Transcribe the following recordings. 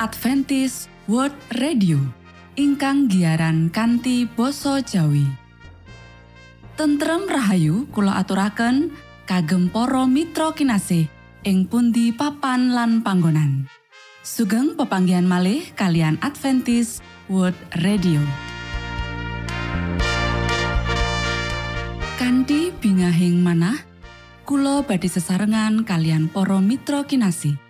punika Adventis World Radio ingkang giaran kanthi basa Jawi. Tentrem Rahayu kula aturaken kagem para mitra kinasih ing pundi papan lan panggonan. Sugeng pepanggihan malih kalian Adventis World Radio. Kanti bingahing manah kula badhe sesarengan kalian para mitra kinasih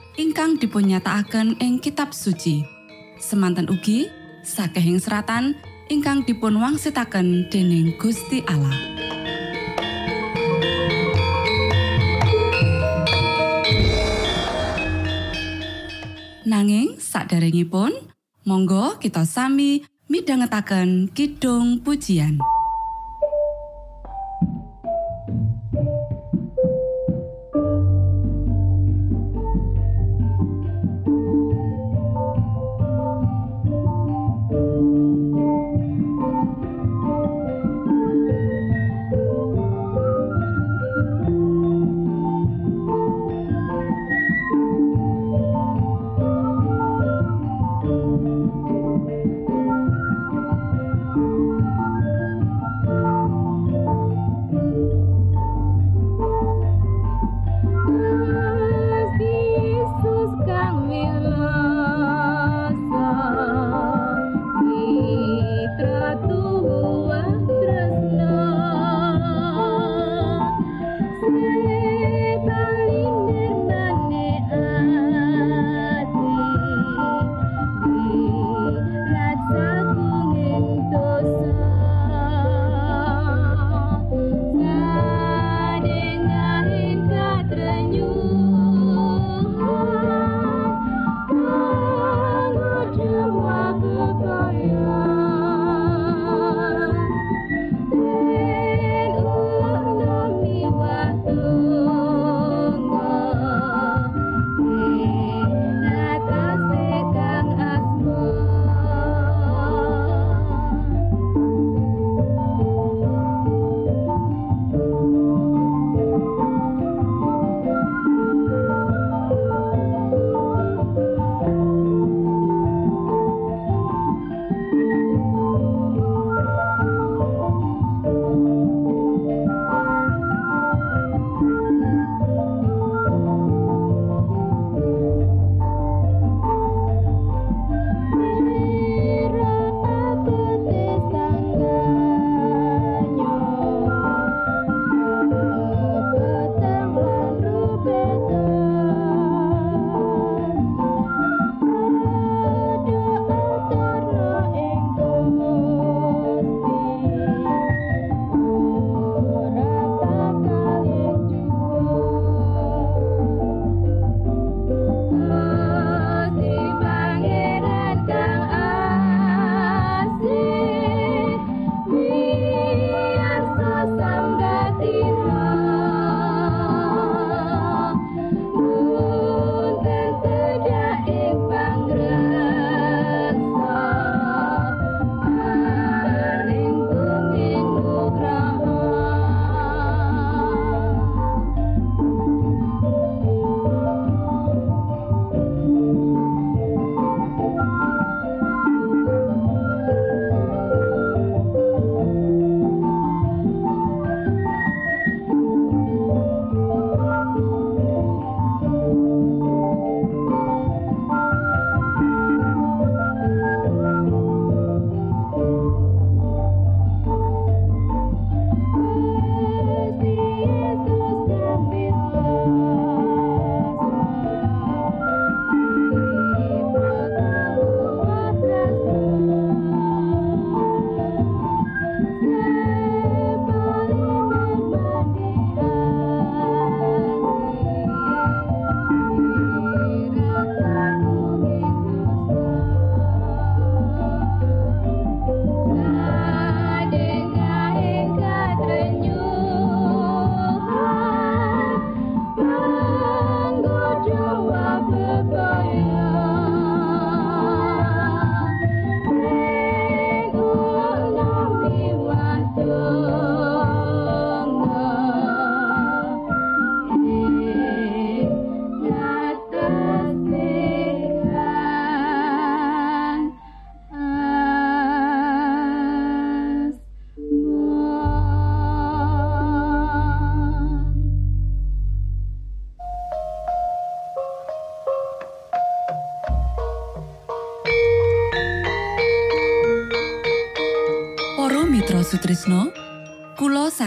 ingkang dipunnyatakaken ing kitab suci. Semanten ugi sakehing seratan ingkang dipun wangsitaken dening Gusti Allah. Nanging saderengipun monggo kita sami midhangetaken kidung pujian.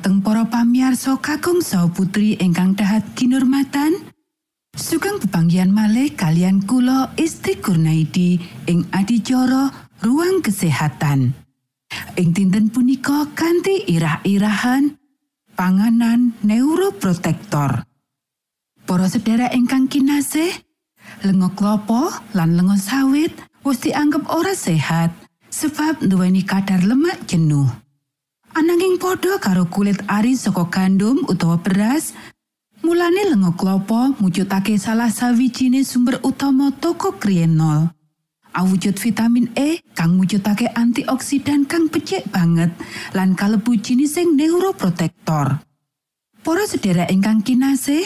Dumateng para pamiarsa kakung saha putri ingkang dahat kinurmatan. Sugeng pepanggihan malih kalian kula Istri Kurnaidi ing adicara ruang kesehatan. Ing dinten punika kanthi irah-irahan panganan neuroprotektor. Para sedherek ingkang kinasih, lenga klopo lan lenga sawit wis dianggep ora sehat sebab nduweni kadar lemak jenuh. Ananging padha karo kulit ari saka gandum utawa beras, mulane lenga klopo mujudake salah sawijine sumber utama toko krienol. Awujud vitamin E kang mujudake antioksidan kang becik banget lan kalebu jinising neuroprotektor. Para sedherek ingkang kinasih,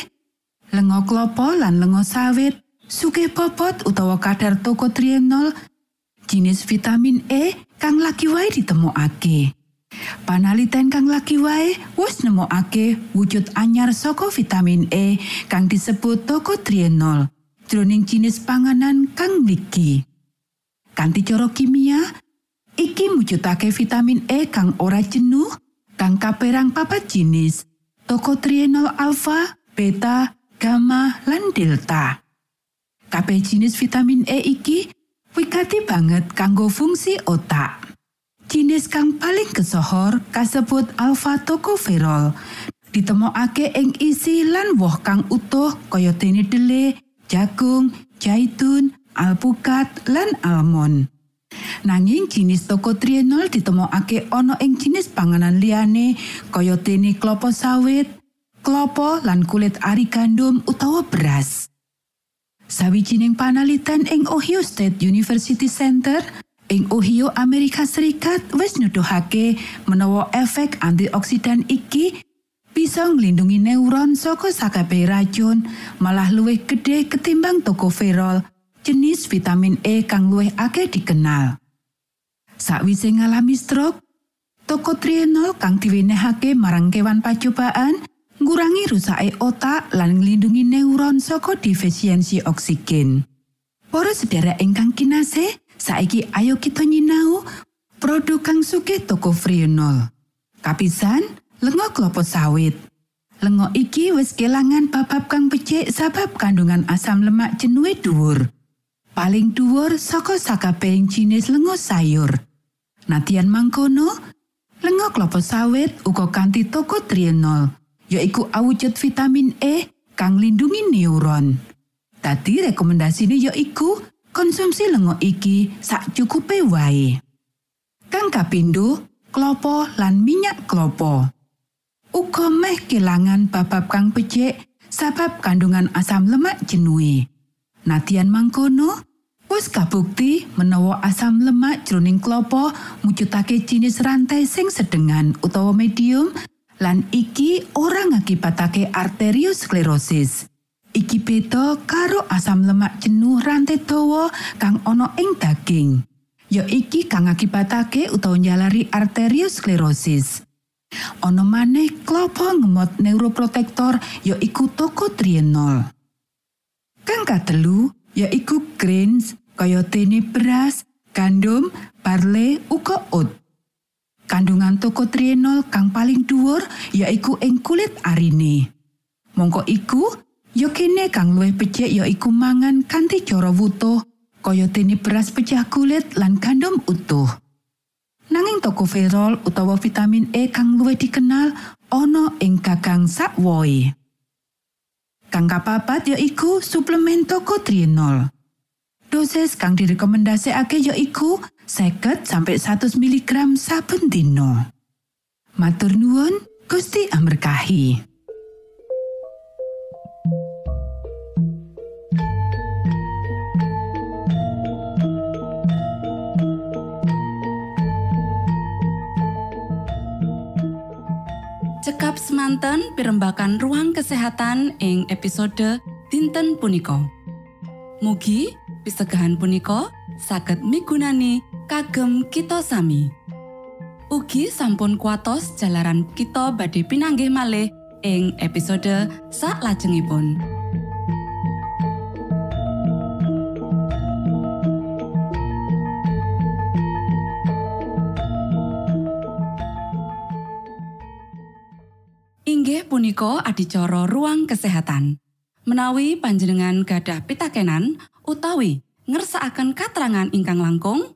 lenga klopo lan lenga sawit sugih bobot utawa kadar tokotrienol jinis vitamin E kang lagi wae ditemokake. Panaliten kang lagi wae wis nemokake wujud anyar saka vitamin E kang disebut tokotrienol jroning jinis panganan kang mligi. Kanthi cara kimia, iki mujudake vitamin E kang ora jenuh, kang kaperang papat jinis, tokotrienol alfa, beta, gamma, lan delta. Kabeh jinis vitamin E iki wigati banget kanggo fungsi otak. Jinis kang paling kesohor kasebut alfa tokoferol. Ditemokake ing isi lan woh kang utuh kaya dene dele, jagung, zaitun, alpukat, lan almond. Nanging jinis tokotrienol ditemokake ana ing jinis panganan liyane kaya dene klapa sawit, klopo lan kulit ari gandum utawa beras. Sawijining panaliten ing Ohio State University Center ing Ohio Amerika Serikat wis nuduhake menawa efek antioksidan iki bisa nglindungi neuron saka sakabeh racun malah luwih gedhe ketimbang tokoferol jenis vitamin E kang luwih akeh dikenal. Sakwise ngalami stroke, tokotrienol kang diwenehake marang kewan pacobaan ngurangi rusake otak lan nglindungi neuron saka defisiensi oksigen. Para sedherek ingkang kinasih, saiki ayo kita nyinau produk kang sugih tokofrienol. Kapisan, lenga klopo sawit. Lenga iki wis kelangan babab kang becik sabab kandungan asam lemak jenuhe dhuwur. Paling dhuwur saka sakabehing jinis lenga sayur. Natian mangkono, lenga klopo sawit uga kanthi tokotrienol, yaiku awujud vitamin E kang lindungi neuron. Dadi rekomendasine yaiku konsumsi lenga iki sak cukupe wae. Kang kapindho, klopo lan minyak klopo. Uga meh kelangan babab kang becik sabab kandungan asam lemak jenuhe. Natian mangkono, wis kabukti menawa asam lemak jroning klopo mujudake jinis rantai sing sedengan utawa medium lan iki ora ngakibatake arteriosklerosis. Iki beda karo asam lemak jenuh rantai dawa kang ana ing daging. Ya iki kang ngakibatake utawa njalari arteriosklerosis. Ana maneh klopo ngemot neuroprotektor ya iku tokotrienol. Kang katelu yaiku grains kaya dene beras, gandum, barley, uga oat. Kandungan tokotrienol kang paling dhuwur yaiku ing kulit arine. Mongko iku, ya kene kang luwih becik yaiku mangan kanthi cara wutuh kaya dene beras pecah kulit lan gandum utuh. Nanging tokoferol utawa vitamin E kang luwih dikenal ana ing gagang sakwoe. Kang kapapat yaiku suplemen tokotrienol. Dosis kang direkomendasikake yaiku 50 sampai 100 mg saben dina. Matur nuwun, Gusti amberkahi. Cekap semanten pimbakan ruang kesehatan ing episode dinten punika Mugi pisegahan punika saged migunani kagem kita sami Ugi sampun kuatos jalaran kita badhe pinanggih malih ing episode sak lajengipun. Inggih punika adicara ruang kesehatan. Menawi panjenengan gadah pitakenan utawi ngersakaken katerangan ingkang langkung,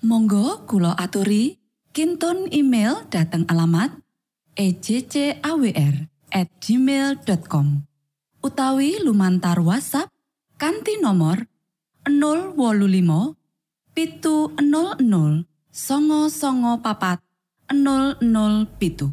monggo kulo aturi kinton email dateng alamat ejcawr gmail.com utawi lumantar WhatsApp kanti nomor 025 pitu 00 songo songo papat 00 pitu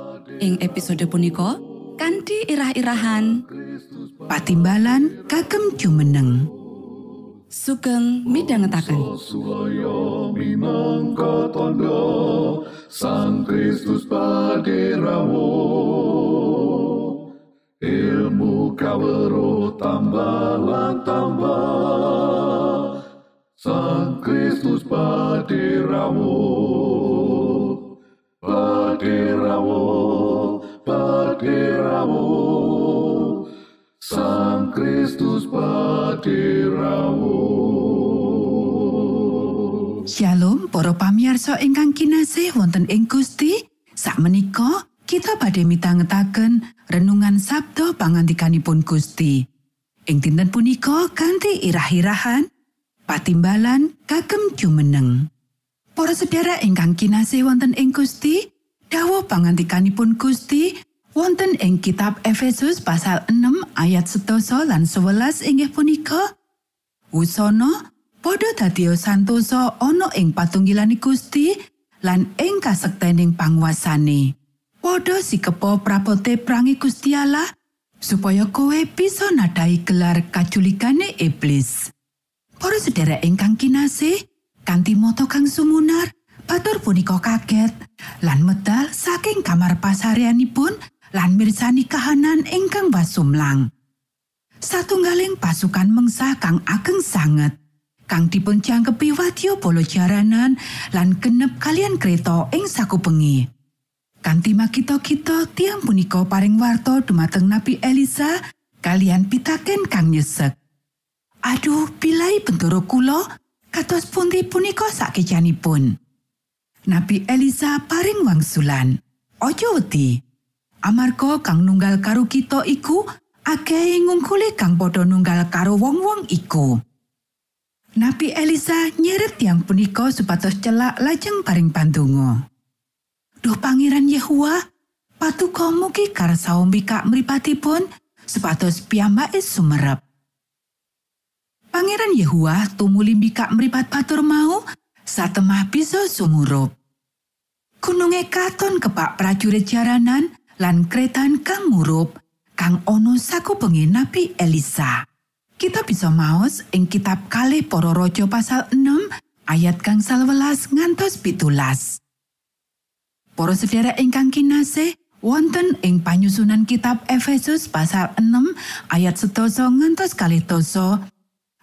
Ing episode punika kanthi irah-irahan Patimbalan kagem jumeneng. sugeng midhangetaken. Tondo Sang Kristus paderamu Ilmu kawero tambah tambah Sang Kristus paderamu Paderamu Paderamu Sang Kristus paderamu Shalom para pamirsa ingkang kinasih wonten ing Gusti. Sakmenika kita badhe mitangetaken renungan Sabda pangandikanipun Gusti. Ing dinten punika kanthi irah-irahan patimbalan kagem jumeneng. Para sedherek ingkang kinasih wonten ing Gusti, dawuh pangandikanipun Gusti wonten ing kitab Efesus pasal 6 ayat 11 lan 11 inggih punika Wusana padha dadi santosa ana ing patunggilaning Gusti lan ing kasektening panguasane. Padha sikepo prapote prangi Gusti Allah supaya kowe bisa nadai gelar kaculikane iblis. Para sedherek ingkang kinasih, kanthi moto kang sumunar, batur punika kaget lan medal saking kamar pasaryanipun lan mirsani kahanan ingkang wasumlang. satunggaling pasukan mengsah kang ageng sanget kang dipun jangkepi wadya bala jaranan lan genep kalian kereta ing sakupengi. Kanti makita-kita tiang punika paring warta dumateng Nabi Elisa kalian pitaken kang nyesek. Aduh, pilai bendoro kula kados pundi punika sakejanipun. Nabi Elisa paring wangsulan. Ojo wedi. Amarga kang nunggal karo kita iku akeh ngungkuli kang padha nunggal karo wong-wong iku. Nabi Elisa nyeret yang punika supados celak lajeng paring pandonga. Duh Pangeran Yehua, patuko mugi karsa mbikak mripatipun supados piyambake sumerep. Pangeran Yehua tumuli mbikak mripat batur mau satemah bisa sumurup. Gununge katon kepak prajurit jaranan lan kretan kang murup kang ono sakupengi Nabi Elisa. Kita bisa maos ing kitab kalih para raja pasal 6 ayat kang salwelas ngantos pitulas. Para sedherek ingkang kinasih, wonten ing panyusunan kitab Efesus pasal 6 ayat setoso ngantos kalih toso,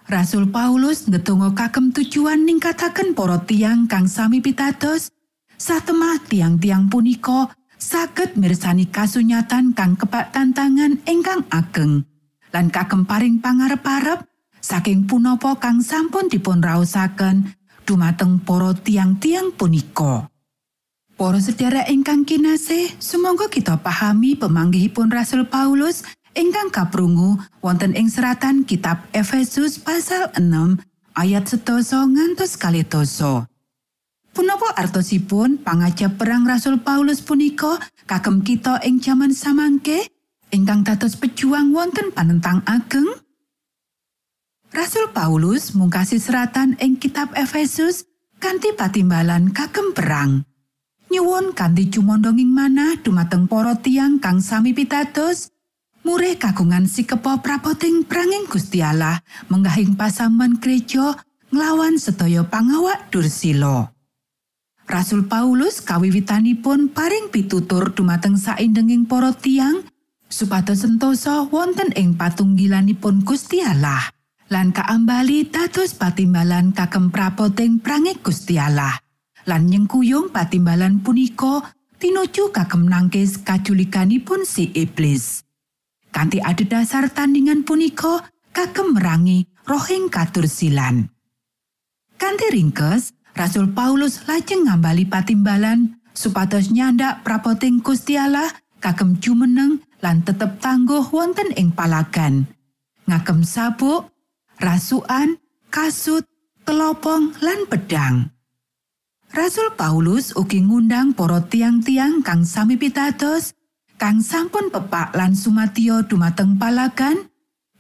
Rasul Paulus ngetungo kagem tujuan ningkataken para tiang kang sami pitados, satemah tiang-tiang punika saged mirsani kasunyatan kang kebak tantangan ingkang ageng lan kagem paring pangarep-arep saking punapa kang sampun dipun raosaken dumateng para tiang-tiang punika. Para sedherek ingkang kinasih, sumangga kita pahami pemanggihipun Rasul Paulus ingkang kaprungu wonten ing seratan kitab Efesus pasal 6 ayat setoso ngantos kalih doso. Punapa artosipun pangajap perang Rasul Paulus punika kagem kita ing jaman samangke ingkang dados pejuang wonten panentang ageng? Rasul Paulus mungkasi seratan ing kitab Efesus kanthi patimbalan kagem perang. Nyuwun kanthi cumondonging manah dumateng para tiang kang sami pitados, murih kagungan sikepo prapoting pranging Gusti Allah menggahing pasaman gereja nglawan sedaya pangawak Dursila. Rasul Paulus kawiwitanipun paring pitutur dumateng saindenging para tiang supados sentosa wonten ing patunggilanipun Gusti Allah lan kaambali dados patimbalan kagem prapoting pranging Gusti Allah lan nyengkuyung patimbalan punika tinuju kagem nangkis kajulikanipun si iblis kanthi adhedhasar tandingan punika kagem merangi rohing katursilan kanthi ringkes Rasul Paulus lajeng ngambali patimbalan supados nyandak prapoting Gusti Allah kagem jumeneng lan tetep tangguh wonten ing palagan. Ngagem sabuk, rasukan, kasut, telopong lan pedang. Rasul Paulus ugi ngundang para tiang-tiang kang sami pitados, kang sampun pepak lan sumadyo dumateng palagan,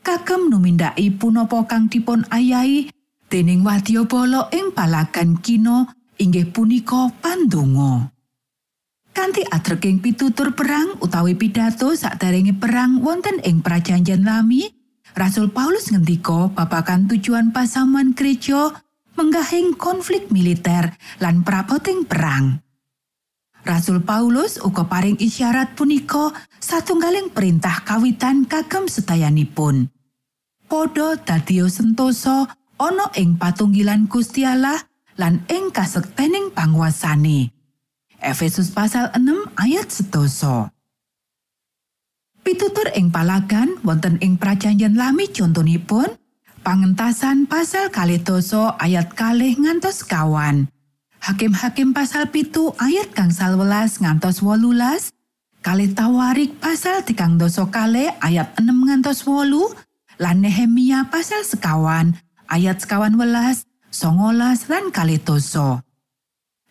kagem numindaki punapa kang dipun ayahi dening wadyabala ing palagan kino inggih punika pandonga. Kanthi atreking pitutur perang utawi pidato sakderenge perang wonten ing prajanjian lami, Rasul Paulus ngendika babagan tujuan pasaman gereja menggahing konflik militer lan prapoting perang. Rasul Paulus uga paring isyarat punika satunggaling perintah kawitan kagem setayanipun. Podo dadio sentosa ana ing patunggilan Gusti Allah lan ing kasektening panguasane. Efesus pasal 6 ayat setoso. Pitutur ing palagan wonten ing prajanjian lami contonipun pangentasan pasal kalih doso ayat kalih ngantos kawan. Hakim-hakim pasal pitu ayat gangsal welas ngantos wolulas, kalih tawarik pasal tikang doso kalih ayat 6 ngantos wolu, lan Nehemia pasal sekawan ayat sekawan welas, songolas lan kalih doso.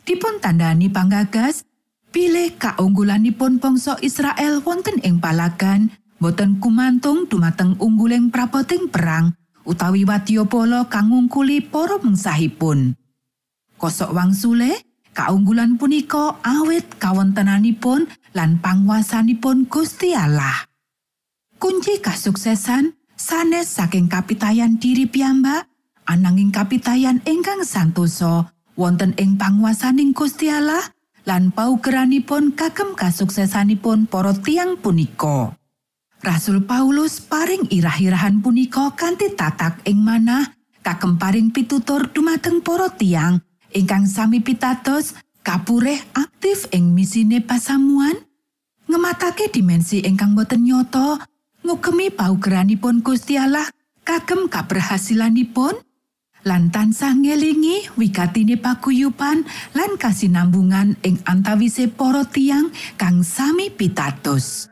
Dipun tandani panggagas, pilih kaunggulanipun bangsa Israel wonten ing palagan, boten kumantung dumateng ungguling prapoting perang, utawi wadyabala kang ngungkuli para mengsahipun. Kosok wangsule, kaunggulan punika awit kawontenanipun lan panguasanipun Gusti Allah. Kunci kasuksesan sanes saking kapitayan diri piyambak, ananging kapitayan ingkang santosa wonten ing panguasaning Gusti Allah lan paugeranipun kagem kasuksesanipun para tiang punika. Rasul Paulus paring irah-irahan punika kanthi tatak ing manah kagem paring pitutur dumateng para tiang ingkang sami pitados kapureh aktif ing misine pasamuan ngematake dimensi ingkang boten nyoto ngugemi paugeranipun Gusti Allah kagem kaberhasilanipun lan tansah ngelingi wigatine paguyupan lan kasinambungan ing antawise para tiang kang sami pitados.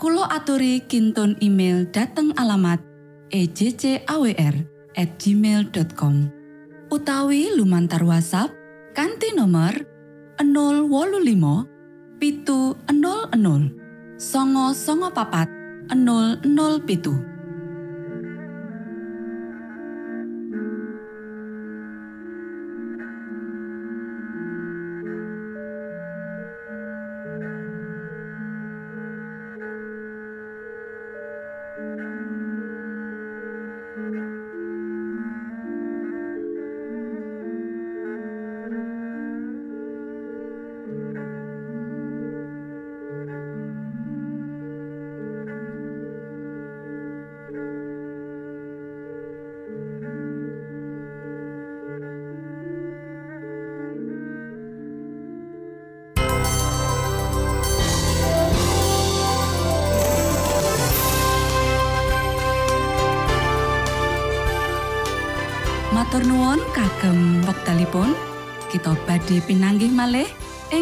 Kulo aturi kintun email dateng alamat ejcawr at gmail.com utawi lumantar WhatsApp kanti nomor 025 pitu 00 songo songo papat 00 pitu